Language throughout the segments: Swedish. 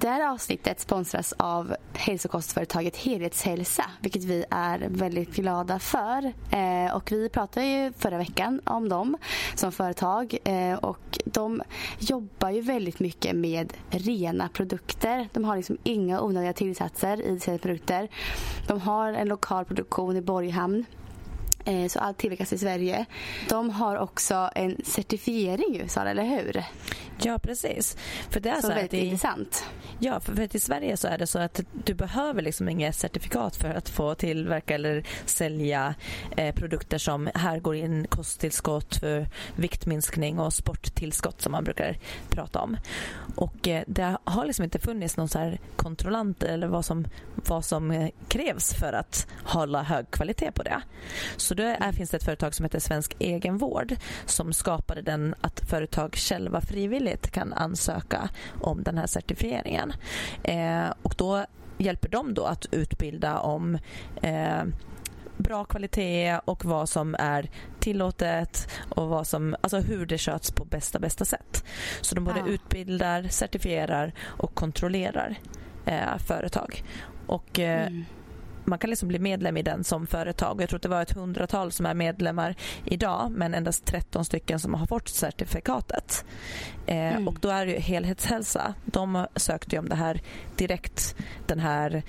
Det här avsnittet sponsras av hälsokostföretaget Helhetshälsa, vilket vi är väldigt glada för. Eh, och vi pratade ju förra veckan om dem som företag eh, och de jobbar ju väldigt mycket med rena produkter. De har liksom inga onödiga tillsatser i sina produkter. De har en lokal produktion i Borghamn så allt tillverkas i Sverige. De har också en certifiering i USA, eller hur? Ja, precis. För det är så, så väldigt i, intressant. Ja, för, för i Sverige så är det så att du behöver liksom inget certifikat för att få tillverka eller sälja eh, produkter som här går in kosttillskott för viktminskning och sporttillskott som man brukar prata om. Och eh, det har liksom inte funnits någon så kontrollant eller vad som, vad som eh, krävs för att hålla hög kvalitet på det. Så då är, finns det ett företag som heter Svensk Egenvård som skapade den att företag själva frivilligt kan ansöka om den här certifieringen. Eh, och då hjälper de då att utbilda om eh, bra kvalitet och vad som är tillåtet och vad som, alltså hur det sköts på bästa bästa sätt. Så de både ah. utbildar, certifierar och kontrollerar eh, företag. Och eh, mm man kan liksom bli medlem i den som företag. Jag tror att det var ett hundratal som är medlemmar idag men endast 13 stycken som har fått certifikatet. Eh, mm. Och då är det ju Helhetshälsa. De sökte om det här direkt den här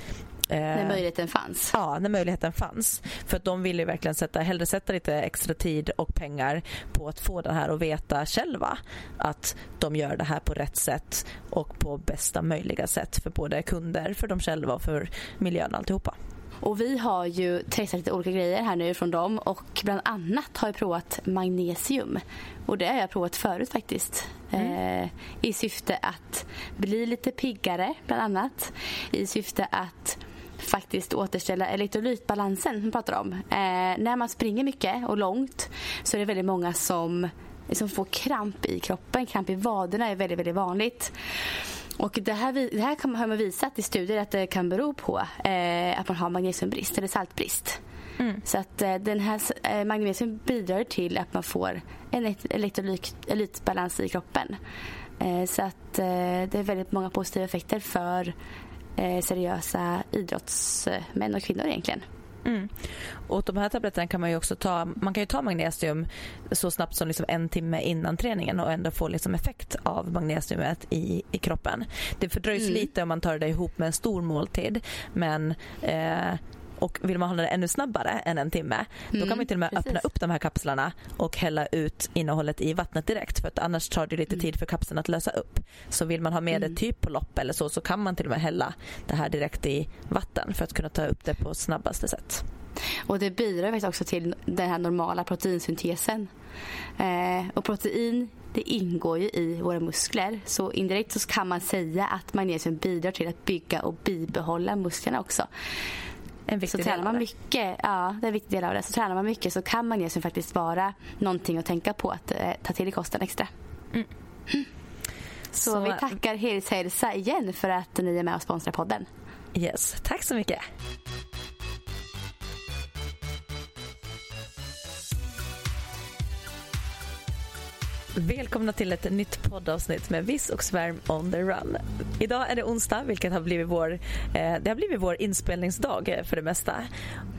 Eh, när möjligheten fanns? Ja, när möjligheten fanns. För att de ville verkligen sätta, hellre sätta lite extra tid och pengar på att få det här att veta själva att de gör det här på rätt sätt och på bästa möjliga sätt för både kunder, för dem själva och för miljön alltihopa. Och vi har ju testat lite olika grejer här nu från dem och bland annat har jag provat magnesium. Och det har jag provat förut faktiskt. Mm. Eh, I syfte att bli lite piggare bland annat. I syfte att faktiskt återställa elektrolytbalansen som pratar om. Eh, när man springer mycket och långt så är det väldigt många som, som får kramp i kroppen. Kramp i vaderna är väldigt, väldigt vanligt. Och det här, det här har man visat i studier att det kan bero på eh, att man har magnesiumbrist eller saltbrist. Mm. Så att eh, den här eh, magnesium bidrar till att man får en elektrolytbalans i kroppen. Eh, så att eh, det är väldigt många positiva effekter för eh, seriösa idrottsmän och kvinnor egentligen. Mm. Och de här tabletterna kan man ju också ta, man kan ju ta magnesium så snabbt som liksom en timme innan träningen och ändå få liksom effekt av magnesiumet i, i kroppen. Det fördröjs mm. lite om man tar det ihop med en stor måltid men eh, och vill man hålla det ännu snabbare än en timme mm, då kan man till och med precis. öppna upp de här kapslarna och hälla ut innehållet i vattnet direkt för att annars tar det lite mm. tid för kapseln att lösa upp. Så vill man ha med mm. det typ på lopp eller så så kan man till och med hälla det här direkt i vatten för att kunna ta upp det på snabbaste sätt. Och det bidrar också till den här normala proteinsyntesen. Eh, och protein det ingår ju i våra muskler. Så indirekt så kan man säga att magnesium bidrar till att bygga och bibehålla musklerna också en viktig så tränar man mycket, ja, det är en viktig del av det. Så tränar man mycket så kan magnesium faktiskt vara någonting att tänka på att eh, ta till i kosten extra. Mm. Så, så, vi tackar Helshälsa igen för att ni är med och sponsrar podden. Yes, tack så mycket. Välkomna till ett nytt poddavsnitt med Viss och Svärm on the run. Idag är det onsdag vilket har blivit vår, eh, det har blivit vår inspelningsdag för det mesta.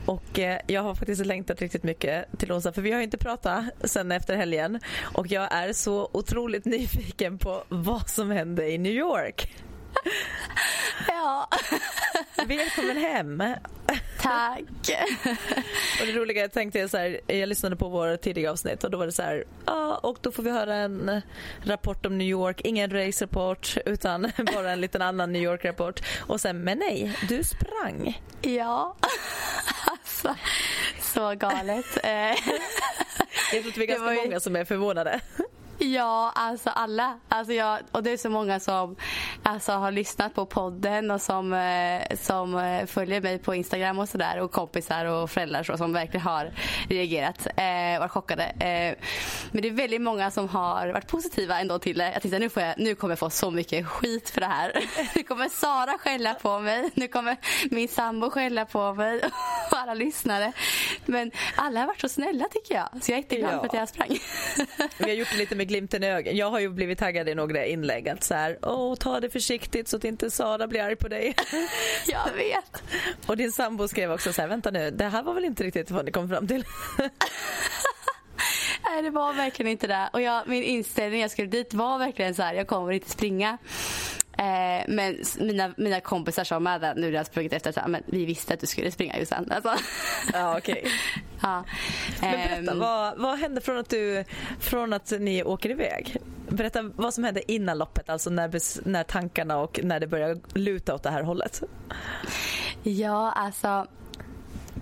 Och eh, jag har faktiskt längtat riktigt mycket till onsdag för vi har inte pratat sen efter helgen och jag är så otroligt nyfiken på vad som hände i New York. Ja. Välkommen hem. Tack. och det roliga jag tänkte så här, jag lyssnade på vår tidiga avsnitt och då var det så här, ja och då får vi höra en rapport om New York, ingen race-rapport utan bara en liten annan New York-rapport och sen, men nej, du sprang. Ja, alltså så galet. jag tror att vi är ganska ju... många som är förvånade. Ja, alltså alla. Alltså jag, och det är så många som alltså, har lyssnat på podden och som, eh, som eh, följer mig på Instagram och sådär och kompisar och föräldrar så, som verkligen har reagerat och eh, varit chockade. Eh, men det är väldigt många som har varit positiva ändå till det. Jag tänkte nu, får jag, nu kommer jag få så mycket skit för det här. Nu kommer Sara skälla på mig. Nu kommer min sambo skälla på mig och alla lyssnare. Men alla har varit så snälla tycker jag. Så jag är jätteglad ja. för att jag sprang. Vi har gjort det lite med glimten i ögat. Jag har ju blivit taggad i några inlägg att så här, åh ta det försiktigt så att inte Sara blir arg på dig. Jag vet. Och din sambo skrev också så här, vänta nu, det här var väl inte riktigt vad ni kom fram till. Nej, det var verkligen inte det. Och jag, min inställning jag skulle dit var verkligen så här, jag kommer inte springa. Eh, men mina, mina kompisar sa med det nu när jag sprungit efter att men vi visste att du skulle springa Jossan. Alltså. Ja, okay. ja. Men berätta, eh, vad, vad hände från att, du, från att ni åker iväg? Berätta vad som hände innan loppet, alltså när, när tankarna och när det började luta åt det här hållet. Ja, alltså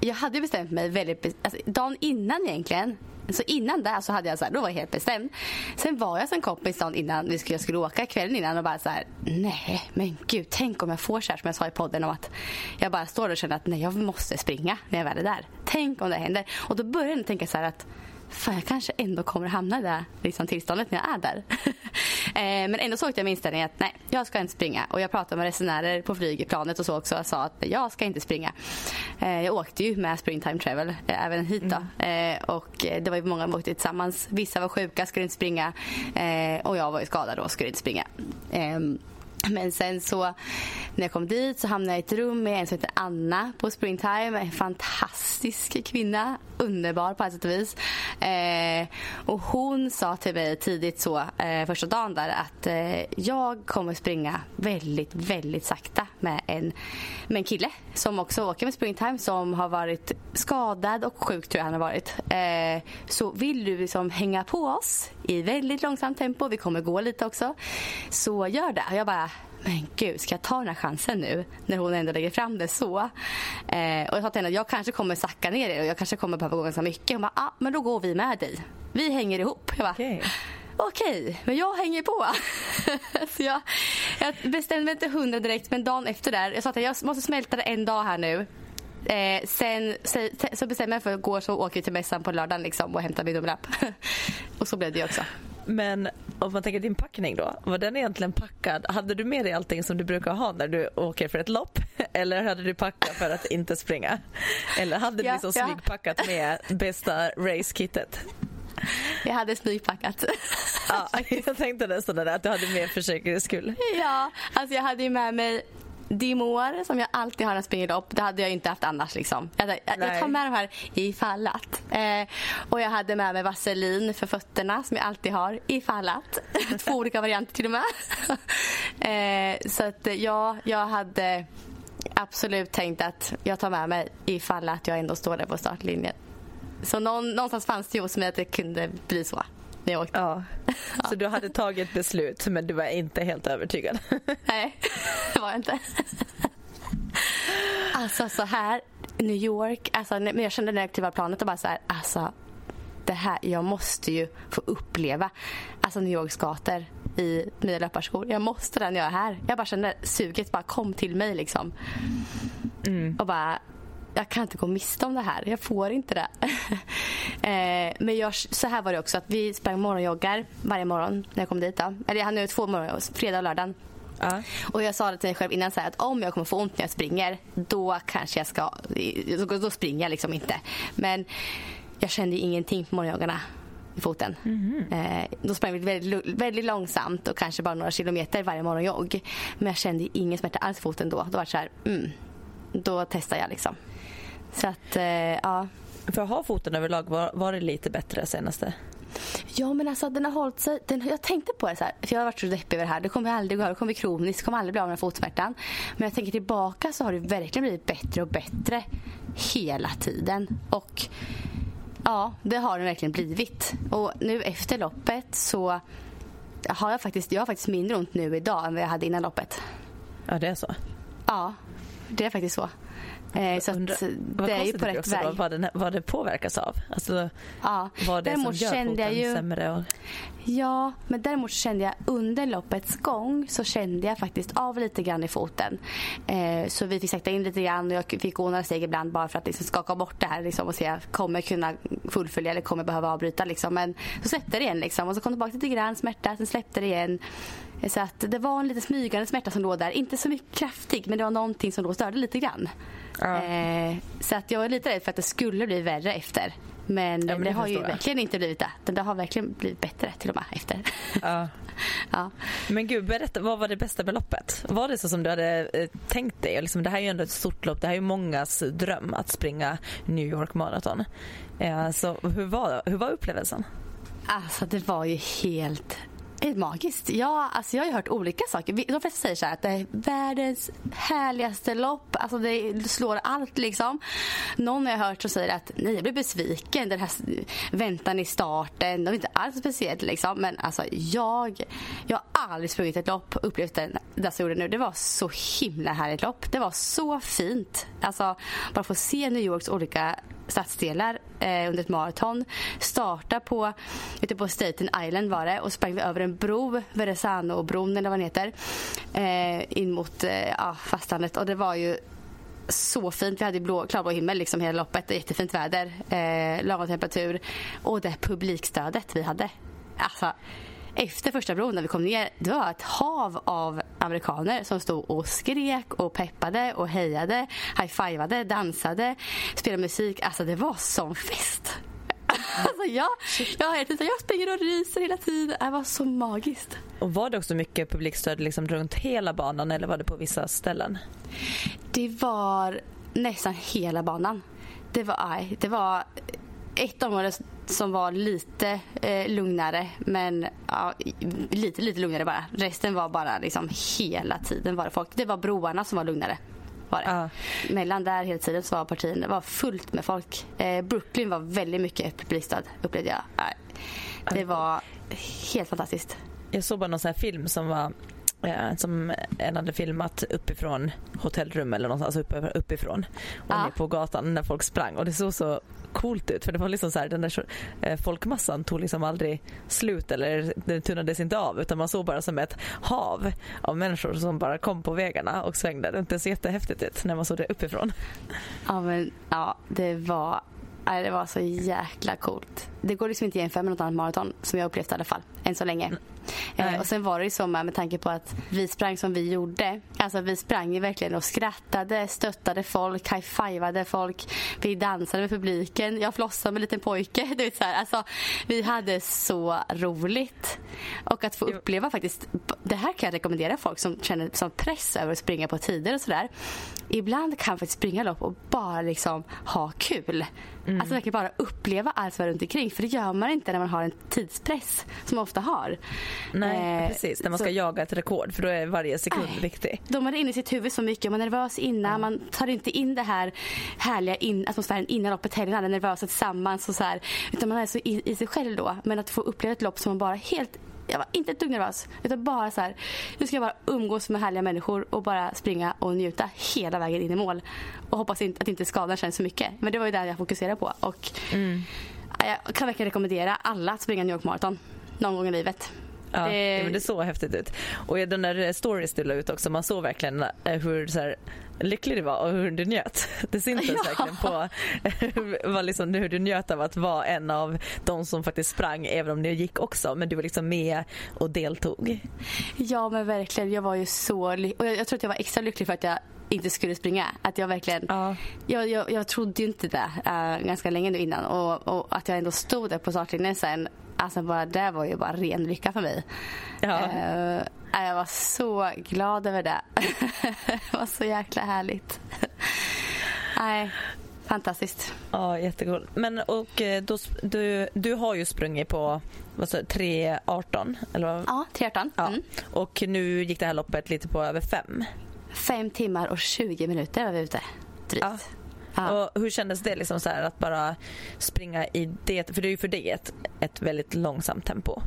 jag hade bestämt mig väldigt... Alltså, dagen innan egentligen så innan det så hade jag så här, då var jag helt bestämd. Sen var jag som kompis dagen innan vi skulle, jag skulle åka kvällen innan och bara så här, nej men gud, tänk om jag får så här som jag sa i podden om att jag bara står och känner att nej jag måste springa när jag väl är där. Tänk om det händer. Och då började jag tänka så här att fan jag kanske ändå kommer hamna i det liksom, tillståndet när jag är där. eh, men ändå såg jag med inställningen att nej, jag ska inte springa. Och jag pratade med resenärer på flygplanet och så också och sa att jag ska inte springa. Eh, jag åkte ju med Springtime Travel eh, även hit då. Mm. Och det var ju många som åkte tillsammans. Vissa var sjuka, skulle inte springa. Och jag var ju skadad och skulle inte springa. Men sen så när jag kom dit så hamnade jag i ett rum med en som heter Anna på Springtime. En fantastisk kvinna. Underbar på alla sätt och vis. Eh, och hon sa till mig tidigt så eh, första dagen där att eh, jag kommer springa väldigt, väldigt sakta med en, med en kille som också åker med Springtime som har varit skadad och sjuk tror jag han har varit. Eh, så vill du liksom hänga på oss i väldigt långsamt tempo, vi kommer gå lite också, så gör det. Och jag bara men gud, ska jag ta den här chansen nu när hon ändå lägger fram det så? Eh, och jag sa till henne att jag kanske kommer sacka ner det och jag kanske kommer behöva gå ganska mycket. Hon bara, ah, men då går vi med dig. Vi hänger ihop. Jag bara, okay. Okej, men jag hänger på. så jag, jag bestämde mig inte hundra direkt, men dagen efter där, jag sa att jag måste smälta det en dag här nu. Eh, sen så, så bestämde jag för att gå så åker vi till mässan på lördagen liksom, och hämtar min nummerlapp. och så blev det också. Men om man tänker din packning då, var den egentligen packad? Hade du med dig allting som du brukar ha när du åker för ett lopp? Eller hade du packat för att inte springa? Eller hade du ja, liksom ja. smygpackat med bästa racekittet? Jag hade smygpackat. Ja, jag tänkte nästan det att du hade med för säkerhets skull. Ja, alltså jag hade ju med mig Dimor som jag alltid har när jag springer lopp. Det hade jag inte haft annars. Liksom. Jag, jag, jag tar med de här ifall att. Eh, och jag hade med mig vaselin för fötterna som jag alltid har ifall att. Två olika varianter till och med. eh, så att ja, jag hade absolut tänkt att jag tar med mig ifall att jag ändå står där på startlinjen. Så någon, någonstans fanns det hos mig att det kunde bli så när jag åkte. Ja. Så du hade tagit beslut men du var inte helt övertygad? Nej, det var jag inte. Alltså så här, New York, alltså, men jag kände när jag klev av planet och bara så här, alltså det här, jag måste ju få uppleva alltså New Yorks gator i mina löparskor. Jag måste det när jag är här. Jag bara kände suget bara kom till mig liksom. Mm. Och bara, jag kan inte gå miste om det här. Jag får inte det. eh, men jag, så här var det också. att Vi sprang morgonjoggar varje morgon när jag kom dit. Då. Eller jag hade två morgon, fredag och lördag. Uh. Och jag sa det till mig själv innan så att om jag kommer få ont när jag springer då kanske jag ska, då, då springer jag liksom inte. Men jag kände ingenting på morgonjoggarna i foten. Mm -hmm. eh, då sprang vi väldigt, väldigt långsamt och kanske bara några kilometer varje morgonjogg. Men jag kände ingen smärta alls i foten då. Då var det så här, mm, då testar jag liksom. Så att, eh, ja. För att ha foten överlag, var, var det lite bättre senaste? Ja men alltså den har hållit sig. Den, jag tänkte på det så här, för jag har varit så deppig över det här. Det kommer aldrig gå över, det kommer bli kroniskt, det kommer aldrig bli av med fotsmärtan. Men jag tänker tillbaka så har det verkligen blivit bättre och bättre hela tiden. Och ja, det har det verkligen blivit. Och nu efter loppet så har jag faktiskt, jag har faktiskt mindre ont nu idag än vad jag hade innan loppet. Ja det är så? Ja, det är faktiskt så. Eh, så Undra- att vad det är ju på rätt väg. Vad, den, vad det påverkas av. Alltså, Ja. vad det är som gör kände jag ju- sämre. Och, Ja, men däremot kände jag under loppets gång så kände jag faktiskt av lite grann i foten. Eh, så vi fick sakta in lite grann och jag fick gå några steg ibland bara för att liksom skaka bort det här liksom, och se kommer jag kunna fullfölja eller kommer behöva avbryta. Liksom. Men så släppte det igen liksom. och så kom det tillbaka lite grann smärta, sen släppte det igen. Så att det var en lite smygande smärta som låg där. Inte så mycket kraftig men det var någonting som då störde lite grann. Ja. Eh, så att jag var lite rädd för att det skulle bli värre efter. Men, Ja, men det, det har ju jag. verkligen inte blivit det. Det har verkligen blivit bättre till och med efter. ja. ja. Men gud, berätta, vad var det bästa med loppet? Var det så som du hade eh, tänkt dig? Liksom, det här är ju ändå ett stort lopp. Det här är ju mångas dröm att springa New York Marathon. Eh, så hur var, hur var upplevelsen? Alltså det var ju helt helt magiskt. Ja, alltså jag har ju hört olika saker. De flesta säger så här att det är världens härligaste lopp. Alltså det slår allt liksom. Någon har jag hört som säger att nej, jag blev besviken. Den här väntan i starten, det var inte alls speciellt liksom. Men alltså jag, jag har aldrig sprungit ett lopp och upplevt det det som jag gjorde nu. Det var så himla härligt lopp. Det var så fint. Alltså bara få se New Yorks olika stadsdelar eh, under ett maraton. Starta på, ute på Staten Island var det och sprang vi över en bro, Verrazano-bron eller vad den heter, eh, in mot eh, ja, fastlandet och det var ju så fint. Vi hade blå, klarblå himmel liksom hela loppet, jättefint väder, eh, lagom temperatur och det publikstödet vi hade. Alltså, efter första bron när vi kom ner, det var ett hav av amerikaner som stod och skrek och peppade och hejade, high-fivade, dansade, spelade musik. Alltså det var som fest. Alltså jag, jag, jag, jag springer och ryser hela tiden. Det var så magiskt. Och var det också mycket publikstöd liksom runt hela banan eller var det på vissa ställen? Det var nästan hela banan. Det var, det var ett område som var lite eh, lugnare men ja, lite, lite lugnare bara. Resten var bara liksom hela tiden var det folk. Det var broarna som var lugnare. Var det. Ja. Mellan där hela tiden så var partierna var fullt med folk. Eh, Brooklyn var väldigt mycket publikstöd upplevde jag. Det var helt fantastiskt. Jag såg bara någon sån här film som var eh, som en hade filmat uppifrån hotellrum eller någonstans alltså uppifrån och Ja. ner på gatan när folk sprang och det såg så coolt ut för det var liksom så här, den där eh, folkmassan tog liksom aldrig slut eller den tunnades inte av utan man såg bara som ett hav av människor som bara kom på vägarna och svängde. Det såg jättehäftigt ut när man såg det uppifrån. Ja, men ja, det var, nej, det var så jäkla coolt. Det går liksom inte att jämföra med något annat maraton som jag upplevt i alla fall, än så länge. Eh, och sen var det ju så med, med tanke på att vi sprang som vi gjorde. Alltså vi sprang ju verkligen och skrattade, stöttade folk, high-fivade folk. Vi dansade med publiken. Jag flossade med en liten pojke. Du vet, så här. Alltså, vi hade så roligt. Och att få uppleva faktiskt, det här kan jag rekommendera folk som känner som press över att springa på tider och sådär. Ibland kan man faktiskt springa lopp och bara liksom ha kul. Mm. Alltså verkligen bara uppleva allt som är runt omkring. För det gör man inte när man har en tidspress som man ofta har. Nej Eh, precis, när man ska så- jaga ett rekord för då är varje sekund Nej. viktig. De är inne i sitt huvud så mycket. Man är nervös innan. Man tar inte in det här härliga in, atmosfären innan loppet heller. Man är nervösa tillsammans. Och så här. Utan man är så i, i sig själv då. Men att få uppleva ett lopp som man bara helt jag var inte ett dugg nervös. Utan bara så här. Nu ska jag bara umgås med härliga människor och bara springa och njuta hela vägen in i mål. Och hoppas inte, att inte skadan känns så mycket. Men det var ju det jag fokuserade på. Och ja, jag kan verkligen rekommendera alla att springa New York Marathon. Någon gång i livet. Ja, Det- ja, men det såg häftigt ut. Och i den där stories du la ut också, man såg verkligen eh, hur så här, lycklig du var och hur du njöt. Det syntes Ja. verkligen på var liksom, hur du njöt av att vara en av de som faktiskt sprang även om det gick också. Men du var liksom med och deltog. Ja men verkligen. Jag var ju så ly- och jag, jag tror att jag var extra lycklig för att jag inte skulle springa. Att jag verkligen Ja. jag, jag, jag trodde ju inte det äh, ganska länge nu innan och, och att jag ändå stod där på startlinjen sen. Alltså bara det var ju bara ren lycka för mig. Ja. Eh, jag var så glad över det. det var så jäkla härligt. Nej, fantastiskt. Ja, jättekul. Men och eh, då, du, du har ju sprungit på vad sa du, 3.18 eller vad? Ja, 13. Ja. Mm. Och nu gick det här loppet lite på över fem. Fem timmar och 20 minuter var vi ute. Drygt. Ja. Ja. Och hur kändes det liksom så här att bara springa i det, för det är ju för dig ett, ett väldigt långsamt tempo.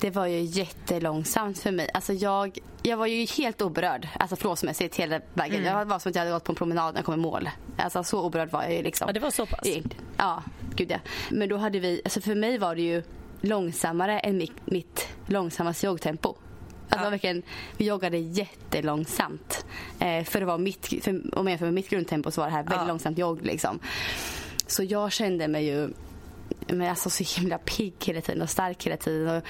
det var ju jättelångsamt för mig. Alltså jag, jag var ju helt oberörd, alltså flåsmässigt hela vägen. Mm. Jag var som att jag hade gått på en promenad när jag kom i mål. Alltså så oberörd var jag ju liksom. Ja, det var så pass? Ja, gud ja. Men då hade vi, alltså för mig var det ju långsammare än mitt, mitt långsammaste joggtempo. Alltså ja. verkligen, vi joggade jättelångsamt. Eh, för det var mitt, för, om jag jämför med mitt grundtempo så var det här väldigt ja. långsamt jogg. Liksom. Så jag kände mig ju men alltså så himla pigg hela tiden och stark hela tiden. Och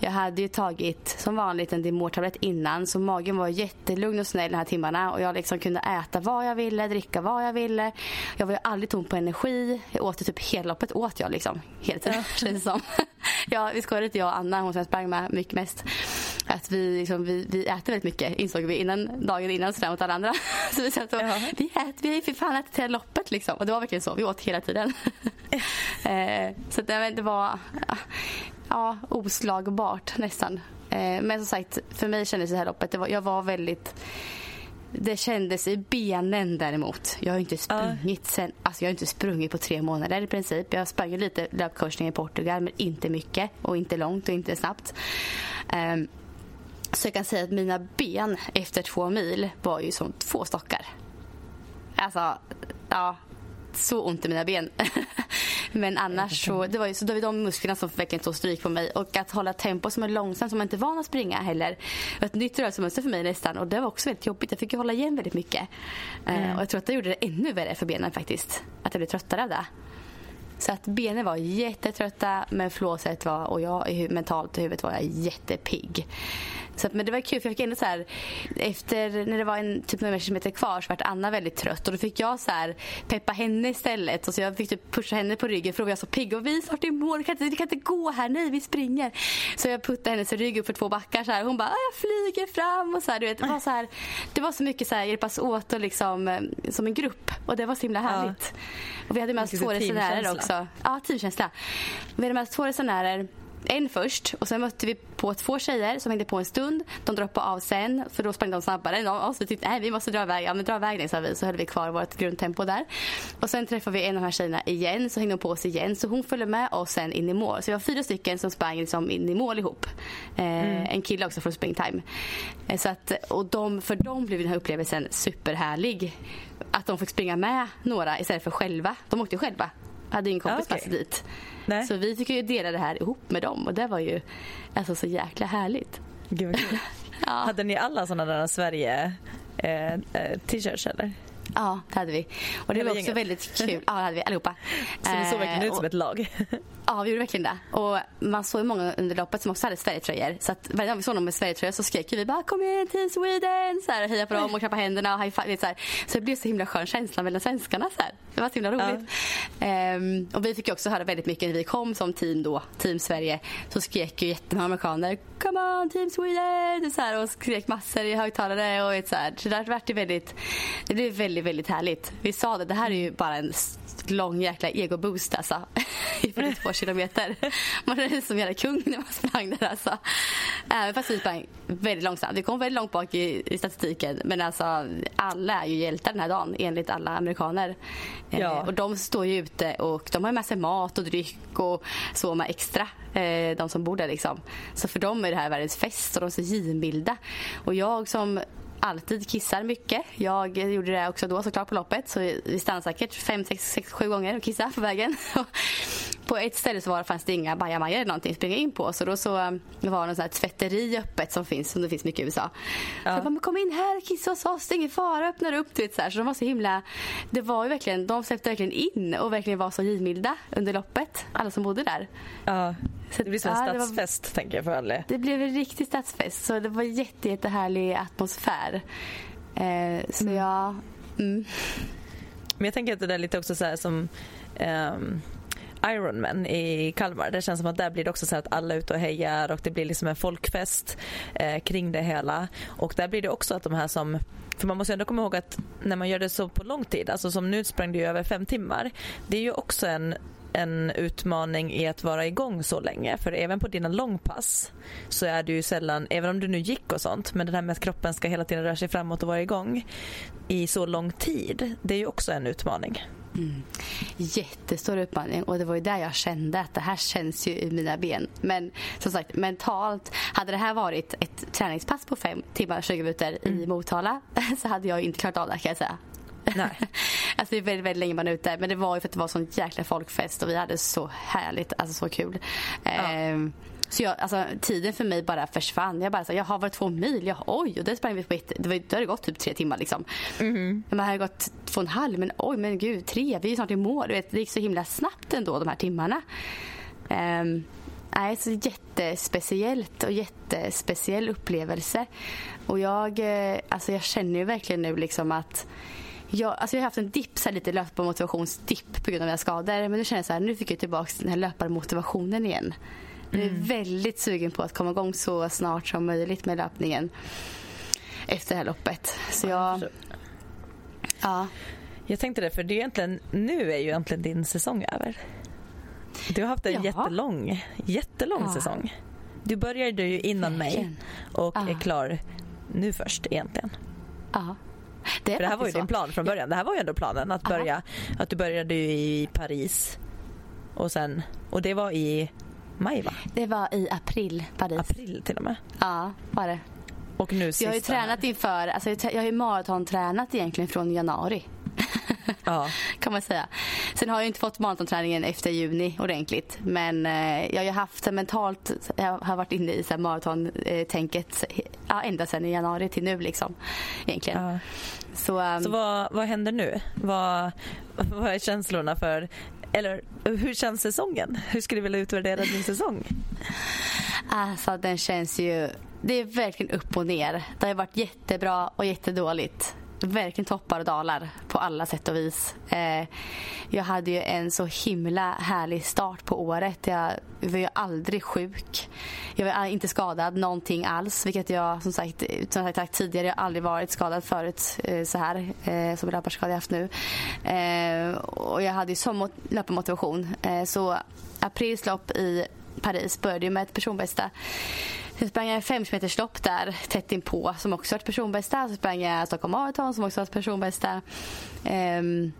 jag hade ju tagit som vanligt en Dimor-tablett innan så magen var jättelugn och snäll de här timmarna och jag liksom kunde äta vad jag ville, dricka vad jag ville. Jag var ju aldrig tom på energi. Jag åt typ hela loppet åt jag liksom hela tiden ja. känns som. ja, vi skojade lite jag och Anna, hon som jag sprang med mycket mest. Att vi, liksom, vi, vi äter väldigt mycket insåg vi innan, dagen innan sådär mot alla andra. så vi sa att ja. vi, äter, vi ju för fan ätit hela loppet liksom. Och det var verkligen så, vi åt hela tiden. eh, så det, det var ja, oslagbart nästan. Eh, men som sagt, för mig kändes det här loppet, det var, jag var väldigt det kändes i benen däremot. Jag har inte sprungit sen, alltså jag har inte sprungit på tre månader i princip. Jag sprang lite löpkorsning i Portugal men inte mycket och inte långt och inte snabbt. Um, så jag kan säga att mina ben efter två mil var ju som två stockar. Alltså, ja, så ont i mina ben. Men annars så, det var ju så det var de musklerna som verkligen tog stryk på mig. Och att hålla tempo som är långsamt, som man inte är van att springa heller. Ett nytt rörelsemönster för mig nästan. Och det var också väldigt jobbigt. Jag fick ju hålla igen väldigt mycket. Eh, mm. och jag tror att det gjorde det ännu värre för benen faktiskt. Att jag blev tröttare av det. Så att benen var jättetrötta men flåset var, och jag mentalt i huvudet var jag jättepigg. Så att, men det var kul för jag fick ändå så här, efter när det var en typ några kilometer kvar så vart Anna väldigt trött och då fick jag så här peppa henne istället. Och så jag fick typ pusha henne på ryggen för då var så pigg och vi snart i mål, vi kan, inte, vi kan inte gå här, nej vi springer. Så jag puttade hennes rygg upp för två backar så här. Hon bara, jag flyger fram och så här, du vet, det var så här, det var så mycket så här hjälpas åt och liksom eh, som en grupp och det var så himla härligt. Ja. Och vi hade med oss två resenärer också. Ja, teamkänsla. Vi hade med oss två resenärer en först och sen mötte vi på två tjejer som hängde på en stund. De droppade av sen för då sprang de snabbare än oss. Vi tyckte nej vi måste dra iväg. Ja men dra iväg den sa vi. Så höll vi kvar vårt grundtempo där. Och sen träffade vi en av de här tjejerna igen. Så hängde hon på oss igen. Så hon följde med oss sen in i mål. Så vi var fyra stycken som sprang liksom in i mål ihop. Eh, mm. En kille också från Springtime. Eh, så att, och de, för dem blev den här upplevelsen superhärlig. Att de fick springa med några istället för själva. De åkte själva hade ingen kompis okay. dit. Nej. Så vi fick ju dela det här ihop med dem och det var ju alltså, så jäkla härligt. Gud ja. Hade ni alla sådana där Sverige eh, eh, t-shirts eller? Ja, det hade vi. Och det Hela var också gänget. väldigt kul. Ja, det hade vi allihopa. Så ni såg verkligen ut som ett lag? Ja, vi gjorde verkligen det. Och man såg många under loppet som också hade Sverigetröjor. Så att varje gång vi såg någon med Sverigetröjor så skrek vi bara kom igen Team Sweden! Så här, heja på dem och klappa händerna och high five. Så, här. så det blev så himla skön känsla mellan svenskarna. Så här. Det var så himla roligt. Ja. Ehm, och vi fick också höra väldigt mycket när vi kom som team då, Team Sverige. Så skrek ju jättemånga amerikaner Come on Team Sweden! Så här, och skrek massor i högtalare. Och så, här. så det väldigt, det blev väldigt, väldigt härligt. Vi sa det, det här är ju bara en lång jäkla ego-boost alltså. I 42 kilometer. Man kände som jävla kung när man sprang där alltså. Även fast vi sprang väldigt långsamt. Vi kom väldigt långt bak i, i statistiken. Men alltså alla är ju hjältar den här dagen enligt alla amerikaner. Eh, ja. Eh, och de står ju ute och de har med sig mat och dryck och så med extra. Eh, de som bor där liksom. Så för dem är det här världens fest och de är så givmilda. Och jag som alltid kissar mycket. Jag gjorde det också då såklart på loppet. Så vi stannade säkert fem, sex, sex, sju gånger och kissade på vägen. på ett ställe så var, fanns det inga bajamajor eller någonting att springa in på. Så då så um, var det något tvätteri öppet som finns, som det finns mycket i USA. Ja. Så jag bara, kom in här, kissa hos oss, det är ingen fara, öppna upp. Vet, så, här. så de var så himla, det var ju verkligen, de släppte verkligen in och verkligen var så givmilda under loppet. Alla som bodde där. Ja. Så det blir som en stadsfest var, tänker jag för alla. Det blev en riktig stadsfest. Så det var jätte, jättehärlig atmosfär. Eh, så mm. ja... Mm. Men jag tänker att det där är lite också så här som um, Ironman i Kalmar. Det känns som att där blir det också så att alla är ute och hejar och det blir liksom en folkfest eh, kring det hela. Och där blir det också att de här som för man måste ändå komma ihåg att när man gör det så på lång tid, alltså som nu sprang du över fem timmar. Det är ju också en en utmaning i att vara igång så länge. För även på dina långpass så är du ju sällan, även om du nu gick och sånt, men det här med att kroppen ska hela tiden röra sig framåt och vara igång i så lång tid, det är ju också en utmaning. Mm. Jättestor utmaning och det var ju där jag kände att det här känns ju i mina ben. Men som sagt mentalt, hade det här varit ett träningspass på fem timmar och 20 minuter mm. i Motala så hade jag inte klarat av det kan jag säga. Nej. alltså det är väldigt, väldigt länge man är ute. Men det var ju för att det var sån jäkla folkfest och vi hade så härligt, alltså så kul. Ja. Ehm, så jag, alltså, tiden för mig bara försvann. Jag bara så, jag har varit två mil. Jag, oj, och det sprang vi på ett, det, var, det hade gått typ tre timmar liksom. Mm. Man hade gått två och en halv, men oj, men gud, tre, vi är snart i mål. Du vet, det gick så himla snabbt ändå de här timmarna. Um, Nej, så jättespeciellt och jättespeciell upplevelse. Och jag, eh, alltså jag känner ju verkligen nu liksom att jag, alltså jag har haft en dipp, så här lite löparmotivationsdipp på grund av mina skador. Men nu känner jag så här, nu fick jag tillbaka den här löparmotivationen igen. Jag är mm. väldigt sugen på att komma igång så snart som möjligt med löpningen efter det här loppet. Så jag... Ja. Jag tänkte det, för det är egentligen, nu är ju egentligen din säsong över. Du har haft en ja. jättelång, jättelång ja. säsong. Du började ju innan mig och ja. är klar nu först egentligen. Ja. Det, det här var ju din plan från början. Det här var ju ändå planen att börja. Att du började i Paris. Och sen, och det var i maj va? Det var i april, Paris. April till och med? Ja, var det. Och nu jag har ju tränat inför, alltså jag har ju maratontränat egentligen från januari. ja. kan man säga. Sen har jag inte fått maratonträningen efter juni ordentligt. Men eh, jag har haft mentalt, jag har varit inne i maratontänket ja, ända sedan i januari till nu liksom. Egentligen. Ja. Så, um, Så vad, vad händer nu? Vad, vad är känslorna för eller hur känns säsongen? Hur skulle du vilja utvärdera din säsong? Alltså den känns ju... Det är verkligen upp och ner. Det har varit jättebra och jättedåligt verkligen toppar och dalar på alla sätt och vis. Eh, jag hade ju en så himla härlig start på året. Jag var ju aldrig sjuk. Jag var inte skadad någonting alls, vilket jag som sagt, som jag sagt tidigare, jag har aldrig varit skadad förut eh, så här eh, som löparskada jag haft nu. Eh, och jag hade ju sån löparmotivation. Eh, så aprils lopp i Paris började ju med ett personbästa Sen sprang jag en 5 lopp där tätt inpå som också varit personbästa. Så sprang jag Stockholm Marathon som också varit personbästa. Um,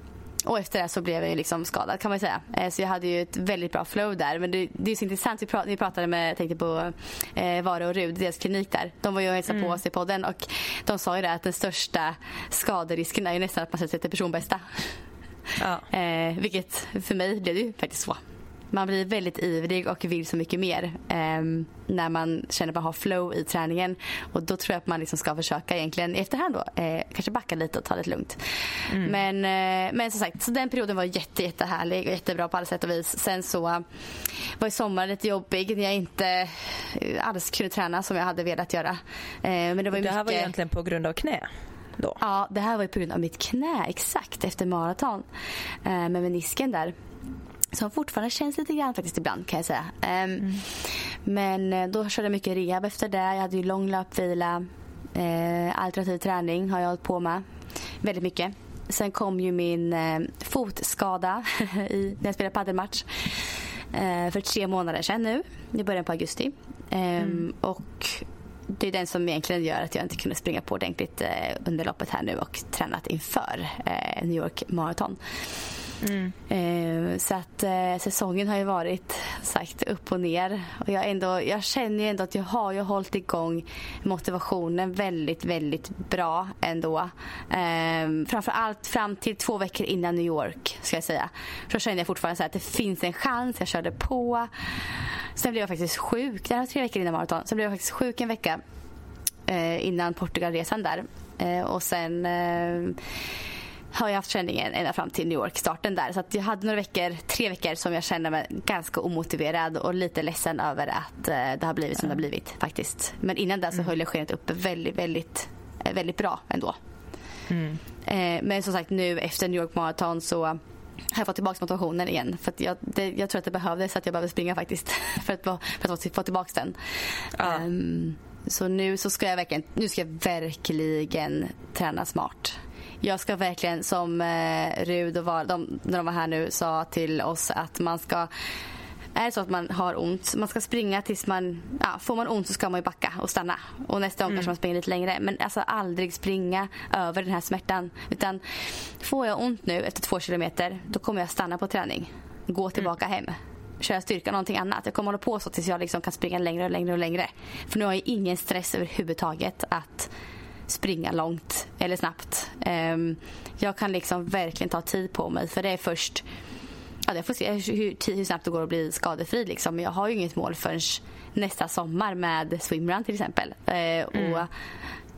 och efter det så blev jag liksom skadad kan man säga. Eh, så jag hade ju ett väldigt bra flow där. Men det, det är så intressant. Vi pratade, vi pratade med, tänkte på eh, Vare och Rud, deras klinik där. De var ju och hälsade mm. på oss i podden och de sa ju det att den största skaderisken är ju nästan att man sätter personbästa. Ja. Eh, vilket för mig blev det ju faktiskt så man blir väldigt ivrig och vill så mycket mer eh, när man känner att man har flow i träningen. Och Då tror jag att man liksom ska försöka egentligen i efterhand då, eh, kanske backa lite och ta det lugnt. Mm. Men, eh, men som sagt, så den perioden var jätte, jättehärlig och jättebra på alla sätt och vis. Sen så var ju sommaren lite jobbig när jag inte eh, alls kunde träna som jag hade velat göra. Eh, men det, var det här mycket... var egentligen på grund av knä? Då. Ja, det här var ju på grund av mitt knä exakt efter maraton. Eh, med menisken där som fortfarande känns lite grann faktiskt ibland kan jag säga. Um, mm. Men eh, då körde jag mycket rehab efter det. Jag hade ju lång löpvila. Uh, alternativ träning har jag hållit på med väldigt mycket. Sen kom ju min uh, fotskada i, när jag spelade padelmatch uh, för tre månader sedan nu i början på augusti. Um, mm. Och det är den som egentligen gör att jag inte kunde springa på ordentligt under loppet här nu och tränat inför New York Marathon. Mm. Eh, så att eh, säsongen har ju varit sagt upp och ner. Och jag, ändå, jag känner ju ändå att jag har ju hållit igång motivationen väldigt, väldigt bra ändå. Eh, framför allt fram till två veckor innan New York ska jag säga. Så kände jag fortfarande så att det finns en chans. Jag körde på. Sen blev jag faktiskt sjuk. Det här var tre veckor innan maraton. Sen blev jag faktiskt sjuk en vecka eh, innan Portugalresan där. Eh, och sen eh, har jag haft känningen ända fram till New York-starten där. Så jag hade några veckor, tre veckor som jag kände mig ganska omotiverad och lite ledsen över att eh, det har blivit som det har blivit faktiskt. Men innan det så mm. höll jag skenet uppe väldigt, väldigt, eh, väldigt bra ändå. Mm. Eh, men som sagt nu efter New York Marathon så har jag fått tillbaka motivationen igen. För jag, det, jag tror att det behövdes att jag behövde springa faktiskt för att, för att få tillbaka den. Ja. Um, så nu så ska jag verkligen, nu ska jag verkligen träna smart jag ska verkligen som eh, Rud och var, de, när de var här nu sa till oss att man ska är det så att man har ont, man ska springa tills man, ja, får man ont så ska man ju backa och stanna. Och nästa gång mm. kanske man springer lite längre. Men alltså aldrig springa över den här smärtan. Utan får jag ont nu efter två kilometer, då kommer jag stanna på träning. Gå tillbaka mm. hem köra styrka någonting annat. Jag kommer hålla på så tills jag liksom kan springa längre och längre och längre. För nu har jag ingen stress överhuvudtaget att springa långt eller snabbt. Um, jag kan liksom verkligen ta tid på mig för det är först ja, jag får se hur, hur snabbt det går att bli skadefri. Liksom. Men jag har ju inget mål förrän nästa sommar med swimrun till exempel. Uh, mm. och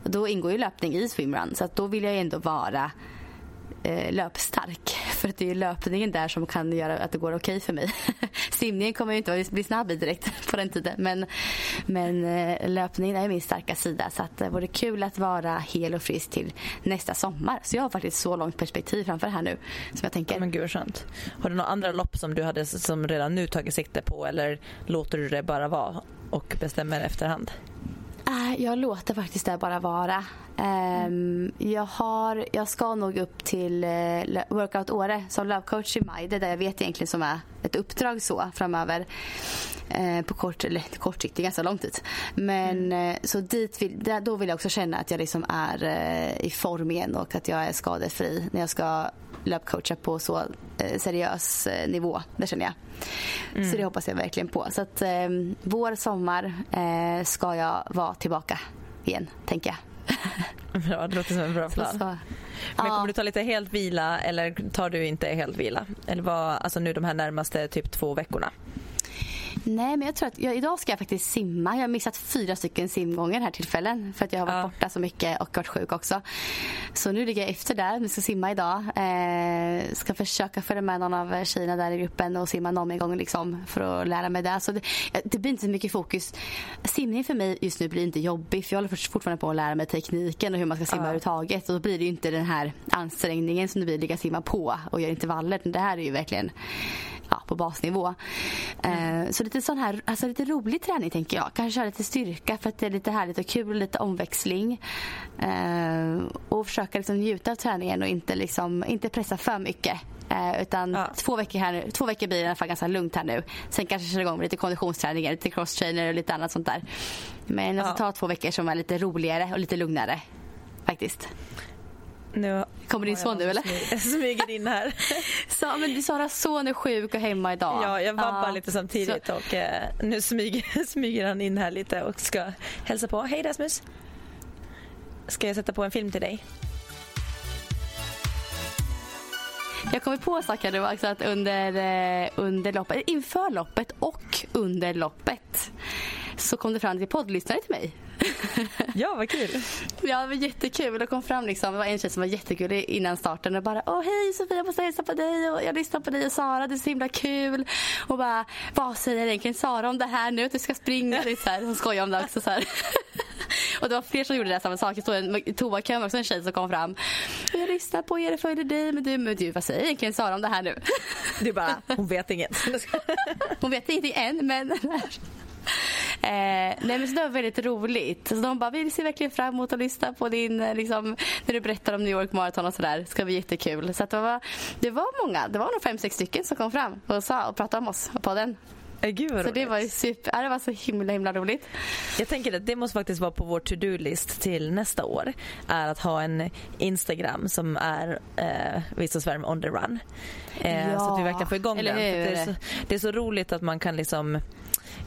då ingår ju löpning i swimrun så då vill jag ändå vara eh, Eh, löpstark. För att det är löpningen där som kan göra att det går okej okay för mig. Simningen kommer jag inte bli snabb i direkt på den tiden. Men, men eh, löpningen är min starka sida. Så att det vore kul att vara hel och frisk till nästa sommar. Så jag har faktiskt så långt perspektiv framför här nu. Som jag tänker. Men gud skönt. Har du några andra lopp som du hade som redan nu tagit sikte på eller låter du det bara vara och bestämmer efterhand? Jag låter faktiskt det bara vara. Um, jag, har, jag ska nog upp till uh, Workout Åre som löpcoach i maj. Det är det jag vet egentligen som är ett uppdrag så framöver. Uh, på kort, eller kort sikt, ganska lång tid. Men mm. uh, så dit vill, då vill jag också känna att jag liksom är i form igen och att jag är skadefri när jag ska löpcoacha på så seriös nivå. Det känner jag. Mm. Så det hoppas jag verkligen på. Så att vår, sommar ska jag vara tillbaka igen, tänker jag. Bra, det låter som en bra plan. Så, Men kommer du ta lite helt vila eller tar du inte helt vila? Eller vad, alltså nu de här närmaste typ två veckorna? Nej, men jag tror att jag, idag ska jag faktiskt simma. Jag har missat fyra stycken simgångar här tillfällen för att jag har varit ja. borta så mycket och varit sjuk också. Så nu ligger jag efter där. Vi ska simma idag. Eh, ska försöka följa med någon av tjejerna där i gruppen och simma någon gång liksom för att lära mig det. Så det, det blir inte så mycket fokus. Simning för mig just nu blir inte jobbig för jag håller fortfarande på att lära mig tekniken och hur man ska simma ja. överhuvudtaget. Och då blir det inte den här ansträngningen som det blir att ligga simma på och göra intervaller. Det här är ju verkligen ja, på basnivå. Mm. Eh, så lite sån här, alltså lite rolig träning tänker jag. Kanske köra lite styrka för att det är lite härligt och kul, lite omväxling. Eh, och försöka liksom njuta av träningen och inte, liksom, inte pressa för mycket. Eh, utan ja. två, veckor här, två veckor blir det i alla fall ganska lugnt här nu. Sen kanske köra igång med lite konditionsträningar, lite crosstrainer och lite annat sånt där. Men jag ska ta två veckor som är lite roligare och lite lugnare. Faktiskt. Nu Kommer din son nu eller? Smyger in här. Så, men Saras son är sjuk och hemma idag. Ja, jag vabbar ah, lite samtidigt så. och eh, nu smyger, smyger han in här lite och ska hälsa på. Hej Rasmus! Ska jag sätta på en film till dig? Jag kommer på saker också att under, eh, under loppet, inför loppet och under loppet så kom det fram till poddlyssnare till mig ja, vad kul. Ja, det var jättekul. Det kom fram liksom, det var en tjej som var jättekul innan starten och bara Åh hej Sofia, jag måste hälsa på dig och jag lyssnar på dig och Sara, det är så himla kul. Och bara, vad säger egentligen Sara om det här nu? Att du ska springa? Det så här, hon skojar om det också så här. Och det var fler som gjorde det samma sak. Det stod en toakön också en tjej som kom fram. Jag lyssnar på er och följer dig. Men du, men du vad säger egentligen Sara om det här nu? Du bara, hon vet inget. hon vet ingenting än men nej men så det var väldigt roligt. Så de bara, vi ser verkligen fram emot att lyssna på din, eh, liksom, när du berättar om New York Marathon och sådär. Det ska bli jättekul. Så det, var, det var många, det var nog fem, sex stycken som kom fram och sa och pratade om oss på den. Gud så det var, super, det var så himla himla roligt. Jag tänker att det måste faktiskt vara på vår to-do-list till nästa år. Är att ha en Instagram som är eh, Vissa Svärm on the run. Eh, ja. Så att vi verkligen får igång Eller den. Det är, så, det är så roligt att man kan liksom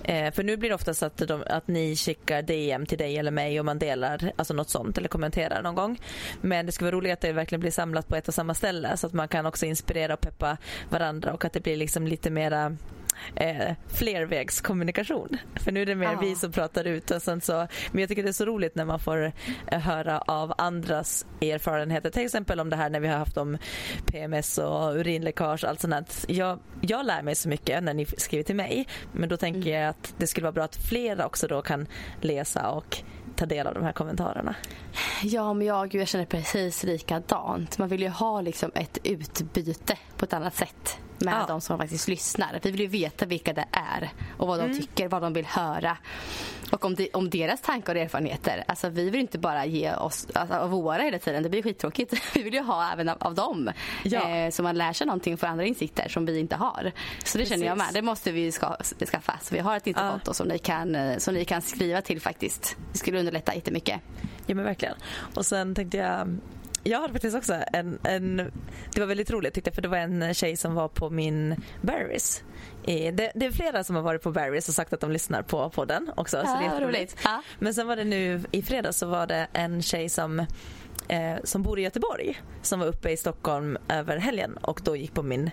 Eh, för nu blir det oftast att, de, att ni skickar DM till dig eller mig och man delar alltså något sånt eller kommenterar någon gång. Men det ska vara roligt att det verkligen blir samlat på ett och samma ställe så att man kan också inspirera och peppa varandra och att det blir liksom lite mera eh, flervägskommunikation. För nu är det mer ja. vi som pratar ut. Och sen så, men jag tycker det är så roligt när man får eh, höra av andras erfarenheter. Till exempel om det här när vi har haft om PMS och urinläckage och allt sånt. Jag, jag lär mig så mycket när ni skriver till mig. Men då tänker mm. jag att det skulle vara bra att flera också då kan läsa och ta del av de här kommentarerna. Ja, men jag, jag känner precis likadant. Man vill ju ha liksom ett utbyte på ett annat sätt med Ja. de som faktiskt lyssnar. Vi vill ju veta vilka det är och vad de Mm. tycker, vad de vill höra. Och om, de, om deras tankar och erfarenheter. Alltså vi vill inte bara ge oss alltså, av våra hela tiden. Det blir skittråkigt. Vi vill ju ha även av, av dem. Ja. Eh, så man lär sig någonting och får andra insikter som vi inte har. Så det känner jag med. Precis. Det måste vi ska, skaffa. Så vi har ett Instakonto Ja. som, ni kan, eh, som ni kan skriva till faktiskt. Det skulle underlätta jättemycket. Ja men verkligen. Och sen tänkte jag jag hade faktiskt också en, en, det var väldigt roligt tyckte jag för det var en tjej som var på min Barry's. Det, det är flera som har varit på Barry's och sagt att de lyssnar på podden också. så det är vad jätteroligt. Ja. Men sen var det nu i fredags så var det en tjej som, eh, som bor i Göteborg som var uppe i Stockholm över helgen och då gick på min,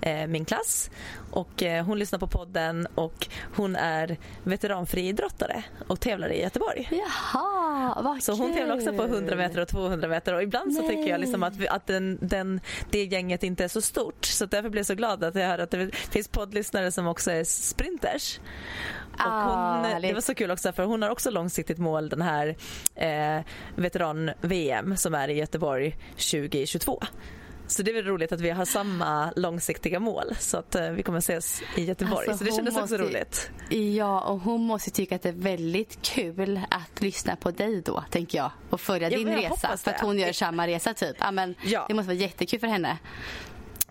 eh, min klass. Och eh, hon lyssnar på podden och hon är veteranfriidrottare och tävlar i Göteborg. Jaha, vad Så hon tävlar också på kul. 100 meter och 200 meter och ibland så Nej. tycker jag liksom att, vi, att den, den, det gänget inte är så stort så därför blev jag så glad att jag hörde att det finns poddlyssnare som också är sprinters. Ah, hon, det var så kul också för hon har också långsiktigt mål den här eh, veteran-VM som är i Göteborg 2022. Så det är väl roligt att vi har samma långsiktiga mål så att eh, vi kommer ses i Göteborg. Alltså, så det kändes också måste- roligt. Ja, och hon måste tycka att det är väldigt kul att lyssna på dig då, tänker jag. Och följa Ja, din resa. För att hon gör samma resa typ. Ja, men Ja. Det måste vara jättekul för henne.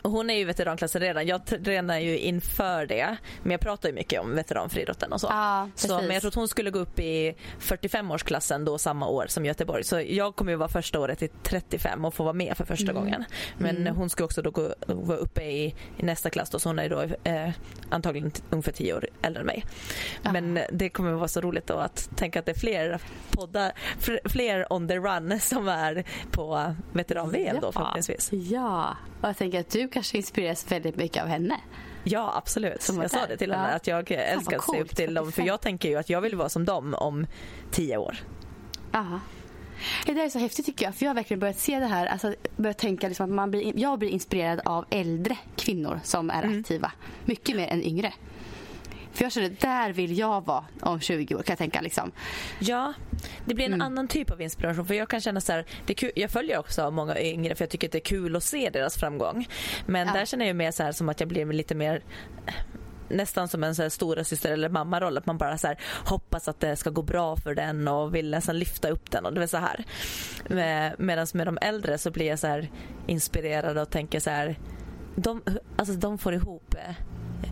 Hon är ju veteranklassen redan. Jag tränar ju inför det. Men jag pratar ju mycket om veteranfriidrotten och så. Ja, så men jag tror att hon skulle gå upp i 45-årsklassen då samma år som Göteborg. Så jag kommer ju vara första året i 35 och få vara med för första Mm. gången. Men hon ska också då gå, vara uppe i, i nästa klass då, så hon är då eh, antagligen ungefär 10 år äldre än mig. Men det kommer vara så roligt då att tänka att det är fler poddar, fler on the run som är på veteran-VM då förhoppningsvis. Ja, och jag tänker att du kanske inspireras väldigt mycket av henne. Ja absolut. Jag sa det till henne Ja. att jag älskar att se upp till dem för 45. jag tänker ju att jag vill vara som dem om tio år. Ja. Det där är så häftigt tycker jag. För jag har verkligen börjat se det här. Alltså, börjat tänka liksom att man blir, jag blir inspirerad av äldre kvinnor som är Mm. aktiva. Mycket mer än yngre. För jag känner, där vill jag vara om 20 år kan jag tänka liksom. Ja, det blir en Mm. annan typ av inspiration för jag kan känna så här, det kul, jag följer också många yngre för jag tycker att det är kul att se deras framgång. Men Ja. där känner jag mer så här som att jag blir lite mer nästan som en så här stora syster eller mammaroll att man bara så här hoppas att det ska gå bra för den och vill nästan lyfta upp den och det är så här. Medan med de äldre så blir jag så här inspirerad och tänker så här de, alltså de får ihop eh,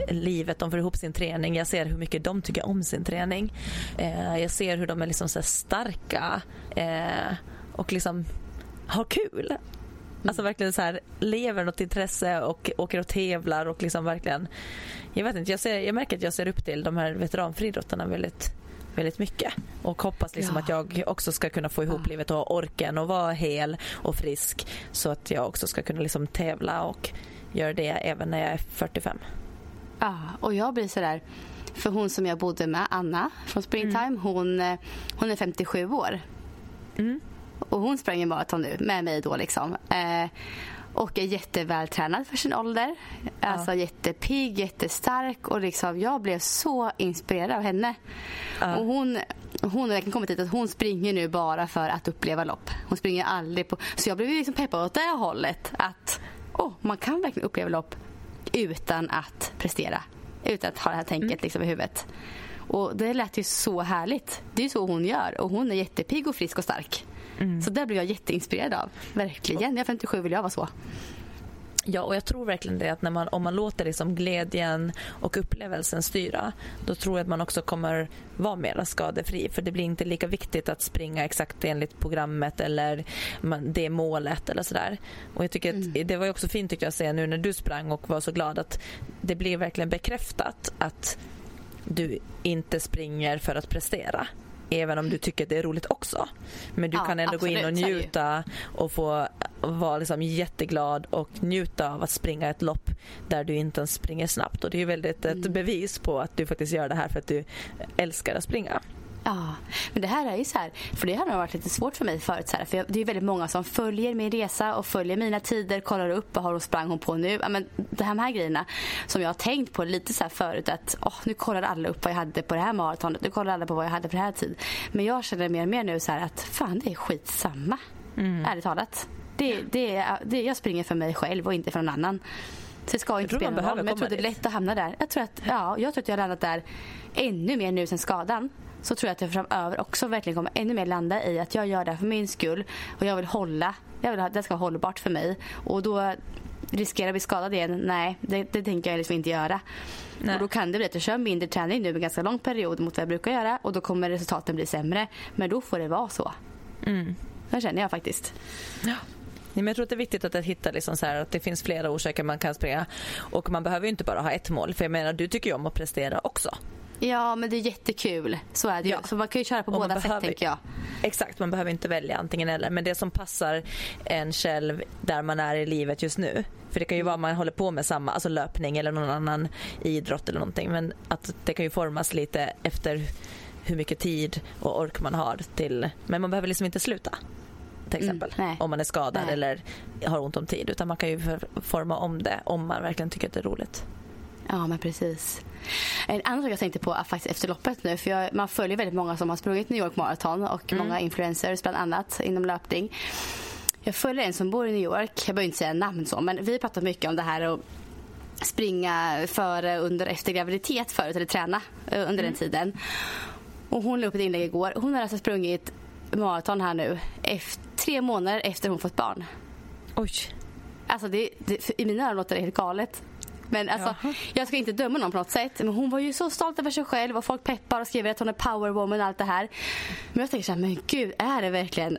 livet, de får ihop sin träning. Jag ser hur mycket de tycker om sin träning. Eh, jag ser hur de är liksom så starka eh, och liksom har kul. Alltså verkligen så här lever något intresse och åker och tävlar och liksom verkligen jag vet inte, jag, ser, jag märker att jag ser upp till de här veteranfriidrottarna väldigt väldigt mycket och hoppas liksom Ja. att jag också ska kunna få ihop Ja. livet och ha orken och vara hel och frisk så att jag också ska kunna liksom tävla och göra det även när jag är 45. Ja, och jag blir sådär. För hon som jag bodde med, Anna från Springtime, hon, eh, hon är 57 år. Mm. Och hon sprang maraton nu med mig då liksom. Eh, och är jättevältränad för sin ålder. Alltså jättepigg, jättestark och liksom jag blev så inspirerad av henne. Ja. Och hon, hon har verkligen kommit dit att hon springer nu bara för att uppleva lopp. Hon springer aldrig på... Så jag blev liksom peppad åt det hållet att oh, man kan verkligen uppleva lopp utan att prestera. Utan att ha det här tänket liksom i huvudet. Och det lät ju så härligt. Det är så hon gör och hon är jättepigg och frisk och stark. Så där blev jag jätteinspirerad av. Verkligen. Jag är 57 vill jag vara så. Ja, och jag tror verkligen det att när man, om man låter liksom glädjen och upplevelsen styra då tror jag att man också kommer vara mer skadefri för det blir inte lika viktigt att springa exakt enligt programmet eller man, det målet eller sådär. Och jag tycker att det var också fint tyckte jag att se nu när du sprang och var så glad att det blir verkligen bekräftat att du inte springer för att prestera. Även om du tycker att det är roligt också. Men du Ja, kan ändå gå in och absolut, njuta och få vara liksom jätteglad och njuta av att springa ett lopp där du inte ens springer snabbt. Och det är väldigt ett Mm. bevis på att du faktiskt gör det här för att du älskar att springa. Ja, men det här är ju så här, för det har nog varit lite svårt för mig förut så här, för jag, det är väldigt många som följer min resa och följer mina tider, kollar upp vad har hon sprang hon på nu. Ja, men de här, de här grejerna som jag har tänkt på lite så här förut att åh, nu kollar alla upp vad jag hade på det här maratonet, nu kollar alla på vad jag hade på det här tid. Men jag känner mer och mer nu så här att fan det är skitsamma. Ärligt talat. Det, det, det, jag springer för mig själv och inte för någon annan. Så det ska inte spela någon roll. Men jag tror det är lätt att hamna där. Jag tror att, ja, jag tror att jag har landat där ännu mer nu sen skadan. Så tror jag att jag framöver också verkligen kommer ännu mer landa i att jag gör det här för min skull. Och jag vill hålla. Jag vill ha, det ska vara hållbart för mig. Och då riskera att bli skadad igen. Nej, det, det tänker jag liksom inte göra. Nej. Och då kan det bli att jag kör mindre träning nu en ganska lång period mot vad jag brukar göra. Och då kommer resultaten bli sämre. Men då får det vara så. Mm. Det känner jag faktiskt. Ja. Men jag tror att det är viktigt att hitta liksom så här, att det finns flera orsaker man kan springa. Och man behöver inte bara ha ett mål. För jag menar, du tycker ju om att prestera också. Ja, men det är jättekul. Så är det ju. Ja. Så man kan ju köra på Och båda sätt behöver- tänker jag. Exakt, man behöver inte välja antingen eller. Men det som passar en själv där man är i livet just nu. För det kan ju vara man håller på med samma, alltså löpning eller någon annan idrott eller någonting. Men att det kan ju formas lite efter hur mycket tid och ork man har till. Men man behöver liksom inte sluta. Till Mm, exempel. nej. om man är skadad Nej. eller har ont om tid. Utan man kan ju forma om det om man verkligen tycker att det är roligt. Ja, men precis. En annan sak jag tänkte på faktiskt efter loppet nu. För jag, man följer väldigt många som har sprungit New York Marathon och många influencers bland annat inom löpning. Jag följer en som bor i New York. Jag behöver inte säga namn så, men vi har pratat mycket om det här att springa före, under och efter graviditet förut, eller träna eh, under den tiden. Och hon la upp ett inlägg igår. Hon har alltså sprungit maraton här nu, efter, tre månader efter hon fått barn. Oj. Alltså det, det, I mina öron låter det helt galet. Men alltså, Jaha. jag ska inte döma någon på något sätt. Men hon var ju så stolt över sig själv och folk peppar och skriver att hon är powerwoman och allt det här. Men jag tänker så här, men gud, är det verkligen...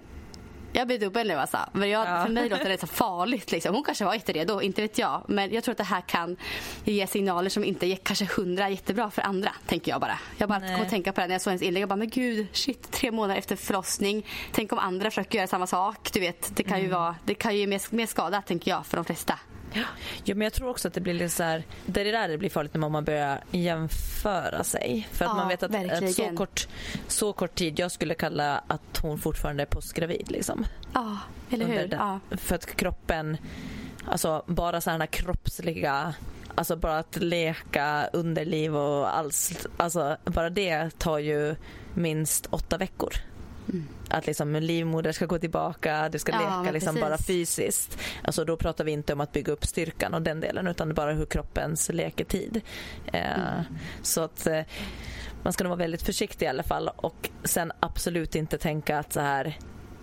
Jag blir dubbel nu alltså. Men jag, Ja. för mig låter det så farligt. Liksom. Hon kanske var jätteredo, inte vet jag. Men jag tror att det här kan ge signaler som inte är kanske hundra jättebra för andra. Tänker jag bara. Jag bara kom att tänka på det när jag såg hennes inlägg. Jag bara, men gud, shit, tre månader efter förlossning. Tänk om andra försöker göra samma sak. Du vet, det kan ju, vara, det kan ju ge mer, mer skada, tänker jag, för de flesta. Ja, men jag tror också att det blir lite så här, det är där det blir farligt när man börjar jämföra sig. För att Ja, man vet att, att så, verkligen. kort, så kort tid, jag skulle kalla att hon fortfarande är postgravid. Liksom, Ja, eller hur? den. Ja. För att kroppen, alltså bara sådana kroppsliga Alltså bara att leka underliv och alls, alltså bara det tar ju minst åtta veckor. Mm. Att liksom livmoder ska gå tillbaka, du ska Ja, leka liksom bara fysiskt. Alltså då pratar vi inte om att bygga upp styrkan och den delen utan bara hur kroppens leketid. Eh, Mm. Så att eh, man ska nog vara väldigt försiktig i alla fall och sen absolut inte tänka att så här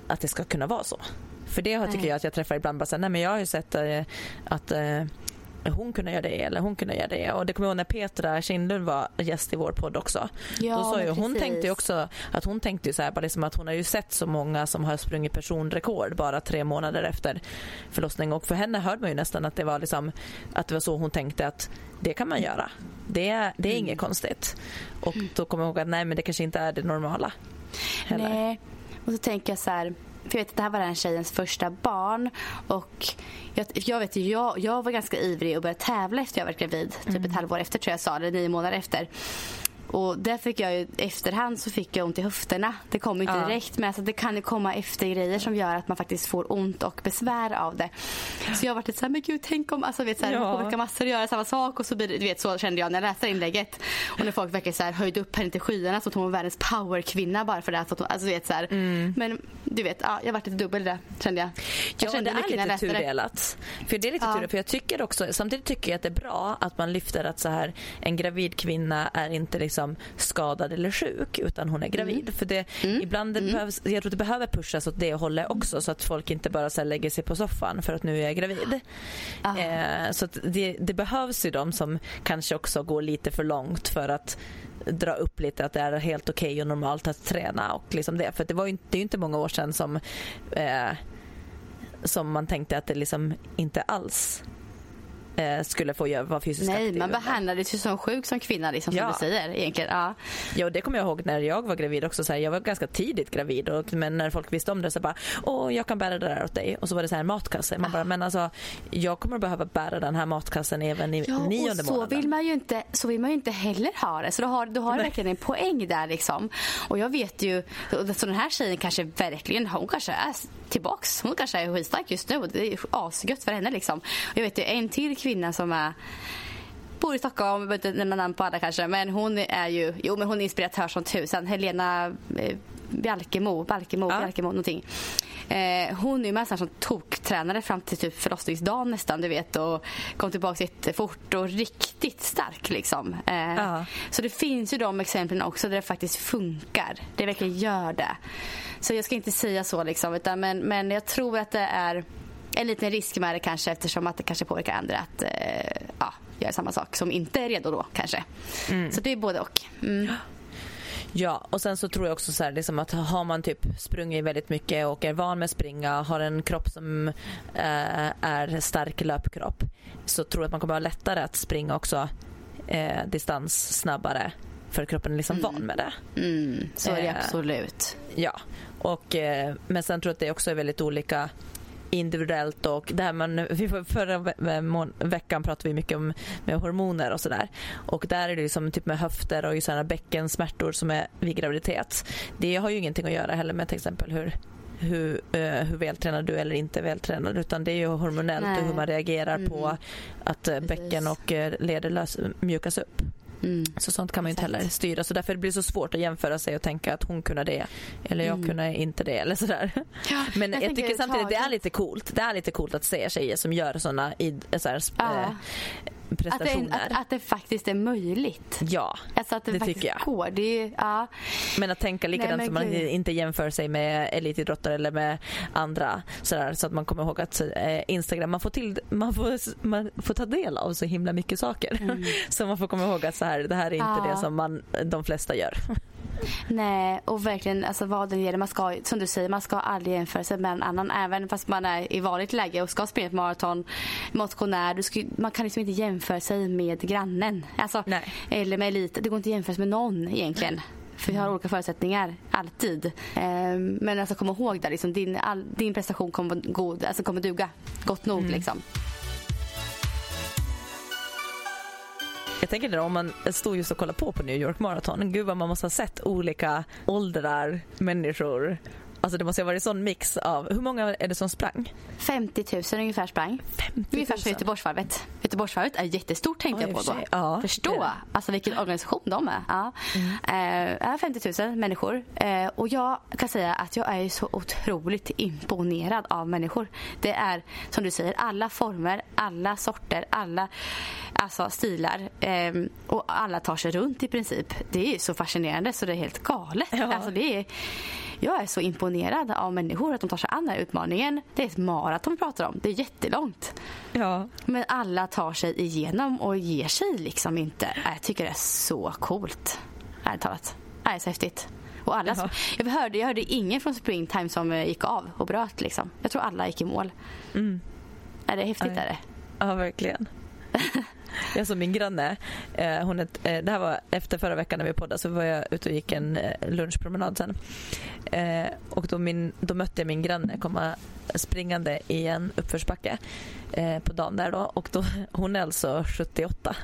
att det ska kunna vara så. För det tycker jag att jag träffar ibland bara så här, nej men jag har ju sett eh, att eh, hon kunde göra det eller hon kunde göra det. Och det kommer jag ihåg när Petra Kindlund var gäst i vår podd också. Ja, Då sa ju, hon tänkte också att hon tänkte ju så här, bara liksom att hon har ju sett så många som har sprungit personrekord bara tre månader efter förlossning och för henne hörde man ju nästan att det var liksom att det var så hon tänkte att det kan man göra. Det, är- det är Mm. inget konstigt. Och då kommer jag ihåg att nej men det kanske inte är det normala. Heller. Nej. Och så tänker jag så här. För jag vet att det här var den tjejens första barn. Och jag, jag, vet, jag, jag var ganska ivrig och började tävla efter jag var gravid. Typ ett halvår efter tror jag jag sa, eller nio månader efter. Och där fick jag ju, efterhand så fick jag ont i höfterna. Det kom inte Ja. direkt men alltså det kan ju komma efter grejer som gör att man faktiskt får ont och besvär av det. Så jag har varit lite såhär, men gud tänk om, alltså vet såhär, Ja. olika massor göra samma sak och så blir det, du vet så kände jag när jag läste inlägget. Och när folk verkligen såhär höjde upp henne till skyarna så att hon var världens powerkvinna bara för det. Att hon, alltså du vet såhär. Men du vet, ja, jag har varit lite dubbel där kände jag. jag Ja, kände det är lite tudelat. För det är lite Ja. tudelat, för jag tycker också, samtidigt tycker jag att det är bra att man lyfter att så här, en gravid kvinna är inte liksom skadad eller sjuk utan hon är gravid. För det, ibland det behövs, jag tror det behöver pushas åt det hållet också så att folk inte bara så lägger sig på soffan för att nu är jag gravid. Ah. Eh, så det, det behövs ju de som kanske också går lite för långt för att dra upp lite att det är helt okej och normalt att träna och liksom det. För det var ju inte, det är ju inte många år sedan som eh, som man tänkte att det liksom inte alls eh, skulle få göra, vara fysiskt Nej, aktiv. man behandlades ju som sjuk som kvinna liksom, Ja. som du säger egentligen. Ja. Ja, och det kommer jag ihåg när jag var gravid också. Så här, jag var ganska tidigt gravid och, men när folk visste om det så bara åh jag kan bära det där åt dig. Och så var det så här matkasse. Man bara men alltså jag kommer behöva bära den här matkassen även i Ja, nionde och så månaden. vill, man ju inte, så vill man ju inte heller ha det. Så du har, du har verkligen en poäng där. Liksom. Och jag vet ju, så den här tjejen kanske verkligen, hon kanske är tillbaks. Hon kanske är skitstark just nu och det är asgött för henne. Liksom. Och jag vet ju en till kvinna som är bor i Stockholm, jag behöver inte nämna namn på alla kanske, men hon är ju, jo men hon är inspiratör som tusan. Helena eh, Bjalkemo, Balkemo, Ja. Bjalkemo någonting. Eh, hon är ju med som toktränare fram till typ förlossningsdagen nästan, du vet. Och kom tillbaka jättefort och riktigt stark liksom. Eh, ja. Så det finns ju de exemplen också där det faktiskt funkar. Det verkligen gör det. Så jag ska inte säga så liksom, utan, men, men jag tror att det är en liten risk med det kanske eftersom att det kanske påverkar andra att eh, ja, göra samma sak som inte är redo då kanske. Mm. Så det är både och. Mm. Ja, och sen så tror jag också så här, liksom att har man typ sprungit väldigt mycket och är van med att springa, har en kropp som eh, är stark löpkropp så tror jag att man kommer ha lättare att springa också eh, distans snabbare för kroppen är liksom mm. van med det. Mm, så är det eh, absolut. Ja, och, eh, men sen tror jag att det också är väldigt olika individuellt och det här man, förra veckan pratade vi mycket om med hormoner och sådär och där är det liksom typ med höfter och sådana bäckensmärtor som är vid graviditet. Det har ju ingenting att göra heller med till exempel hur hur, uh, hur vältränad du är eller inte vältränad utan det är ju hormonellt Nej. och hur man reagerar mm. på att uh, bäcken och uh, leder lös, mjukas upp. Mm. Så sånt kan man ju inte heller styra. Så därför blir det så svårt att jämföra sig och tänka att hon kunde det eller jag mm. kunde inte det eller sådär. Ja, Men jag, jag tycker samtidigt det är lite coolt. Det är lite coolt att se tjejer som gör såna i, så här, ja. äh, prestationer. Att det, att, att det, faktiskt är möjligt. Ja, alltså att det, det tycker jag. Går. Det är, ja. Men att tänka likadant Nej, som man inte jämför sig med elitidrottare eller med andra sådär, så att man kommer ihåg att eh, Instagram, man får, till, man, får, man får ta del av så himla mycket saker. Mm. så man får komma ihåg att så här, det här är inte ja. det som man, de flesta gör. Nej, och verkligen alltså, vad det gäller. Man ska, som du säger, man ska aldrig jämföra sig med en annan. Även fast man är i vanligt läge och ska springa ett maraton, motionär. Du ska, man kan liksom inte jämföra sig med grannen. Alltså, eller med elit. Det går inte att jämföra sig med någon egentligen. För vi har olika förutsättningar, alltid. Ehm, men alltså kom ihåg det, liksom, din, all, din prestation kommer, god, alltså, kommer duga gott nog. Mm. Liksom. Jag tänker det om man stod just och kollade på på New York Marathon. Gud vad man måste ha sett olika åldrar, människor Alltså det måste ha varit sån mix av, hur många är det som sprang? 50 000 ungefär sprang. 50 000. Ungefär som Göteborgsvarvet. Göteborgsvarvet är jättestort tänkte jag på då. Ja, Förstå alltså vilken organisation de är. Ja. Mm. Eh, 50 000 människor. Eh, och jag kan säga att jag är så otroligt imponerad av människor. Det är som du säger alla former, alla sorter, alla alltså, stilar. Eh, och alla tar sig runt i princip. Det är så fascinerande så det är helt galet. Ja. Alltså, det är, jag är så imponerad av människor att de tar sig an den här utmaningen. Det är ett maraton vi pratar om. Det är jättelångt. Ja. Men alla tar sig igenom och ger sig liksom inte. Jag tycker det är så coolt. Ärligt talat. Det är så häftigt. Och alla, jag, hörde, jag hörde ingen från Springtime som eh, gick av och bröt. Liksom. Jag tror alla gick i mål. Mm. Är det häftigt? Är det? Ja, verkligen. Jag såg min granne, eh, hon är, eh, det här var efter förra veckan när vi poddade så var jag ute och gick en eh, lunchpromenad sen. och då, min, då mötte jag min granne komma springande i en uppförsbacke på dagen där då och då, hon är alltså 78.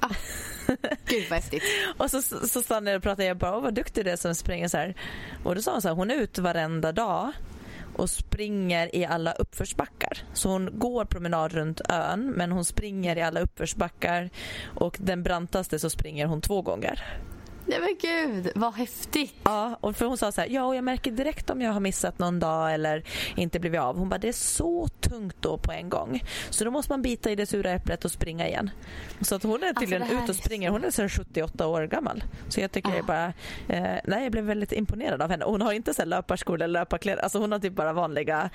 Ah. Gud vad häftigt. och så, så, så stannade jag och pratade jag bara, vad duktig du är som springer så här. Och då sa hon så här, hon är ute varenda dag och springer i alla uppförsbackar. Så hon går promenad runt ön men hon springer i alla uppförsbackar och den brantaste så springer hon två gånger. Nej men gud, vad häftigt. Ja, och för hon sa så här, ja och jag märker direkt om jag har missat någon dag eller inte blivit av. Hon bara, det är så tungt då på en gång. Så då måste man bita i det sura äpplet och springa igen. Så att hon är alltså, tydligen alltså, ute och springer. Hon är sedan 78 år gammal. Så jag tycker ah. jag bara, eh, nej jag blev väldigt imponerad av henne. Hon har inte så löparskor eller löparkläder. Alltså hon har typ bara vanliga,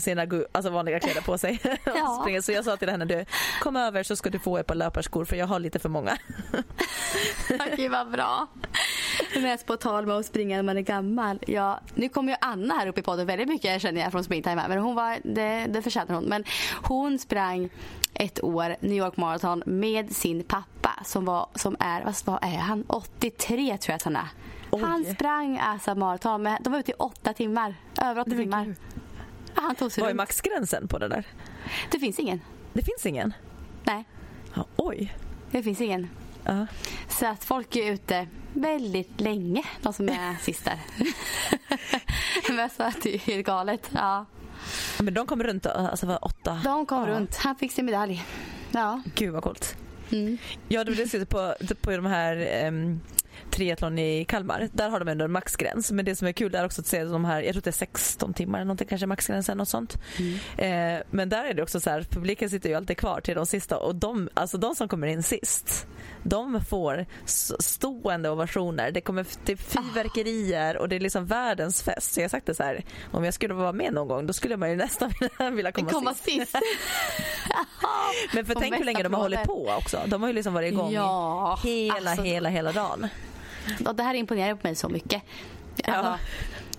sina, alltså vanliga kläder på sig. ja. Så jag sa till henne, du kom över så ska du få ett par löparskor för jag har lite för många. Okej, vad bra. Mest på tal med att springa när man är gammal. Ja, nu kommer ju Anna här upp i podden väldigt mycket känner jag från Springtime. Men hon var, det, det förtjänar hon. Men hon sprang ett år New York Marathon med sin pappa som, var, som är, vad är han? 83 tror jag att han är. Oj. Han sprang alltså maraton. Med, de var ute i åtta timmar. Över åtta timmar. Han tog sig Vad är maxgränsen på det där? Det finns ingen. Det finns ingen? Nej. Ja, oj. Det finns ingen. Uh. Så att folk är ute väldigt länge, de som är sist där. Men så att det är helt galet. Ja. Men de kom runt alltså var åtta? De kom ja. runt. Han fick sin medalj. Ja. Gud vad coolt. Mm. Ja, det var det på, på de här um, triathlon i Kalmar. Där har de ändå en maxgräns. Men det som är kul är också att se de här, jag tror det är 16 timmar eller någonting, kanske maxgränsen något sånt. Mm. Eh, men där är det också så här, publiken sitter ju alltid kvar till de sista och de, alltså de som kommer in sist, de får stående ovationer. Det kommer det är fyrverkerier och det är liksom världens fest. Så jag har sagt det så här, om jag skulle vara med någon gång då skulle man ju nästan vilja komma, komma sist. sist. men för tänk hur länge de har hållit på också. De har ju liksom varit igång ja, hela, alltså, hela, hela dagen. Det här imponerar på mig så mycket. Alltså, ja.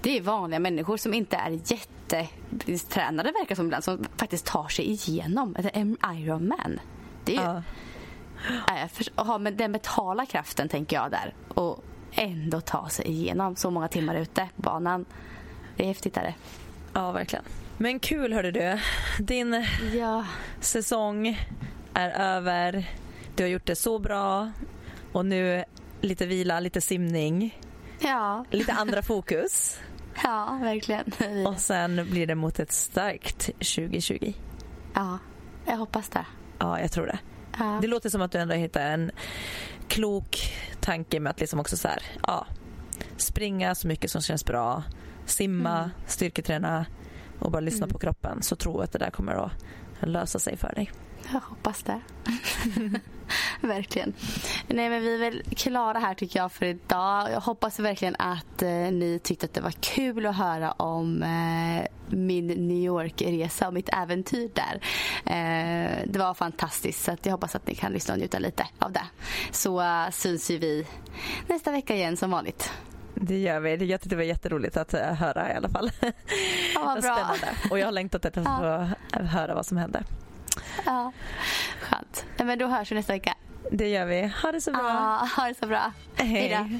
Det är vanliga människor som inte är jättetränade verkar som ibland som faktiskt tar sig igenom en Ironman. Det är ju, ja. Äh, ha den mentala kraften tänker jag där och ändå ta sig igenom så många timmar ute på banan. Det är häftigt är det. Ja, verkligen. Men kul hörde du. Din ja. säsong är över. Du har gjort det så bra och nu lite vila, lite simning. Ja. Lite andra fokus. Ja, verkligen. Och sen blir det mot ett starkt 2020. Ja, jag hoppas det. Ja, jag tror det. Ja. Det låter som att du ändå hittar en klok tanke med att liksom också så här, ja, springa så mycket som känns bra, simma, mm. styrketräna och bara lyssna mm. på kroppen så tror jag att det där kommer att lösa sig för dig. Jag hoppas det. verkligen. Nej, men vi är väl klara här tycker jag för idag. Jag hoppas verkligen att eh, ni tyckte att det var kul att höra om eh, min New York-resa och mitt äventyr där. Eh, det var fantastiskt så jag hoppas att ni kan lyssna och njuta lite av det. Så uh, syns ju vi nästa vecka igen som vanligt. Det gör vi. Jag tyckte det var jätteroligt att uh, höra i alla fall. Ja, vad bra. Spännande. Och jag har längtat efter att få ja. höra vad som hände. Ja, skönt. Men då hörs vi nästa vecka. Det gör vi. Ha det så bra. Ja, ha det så bra. Hej då.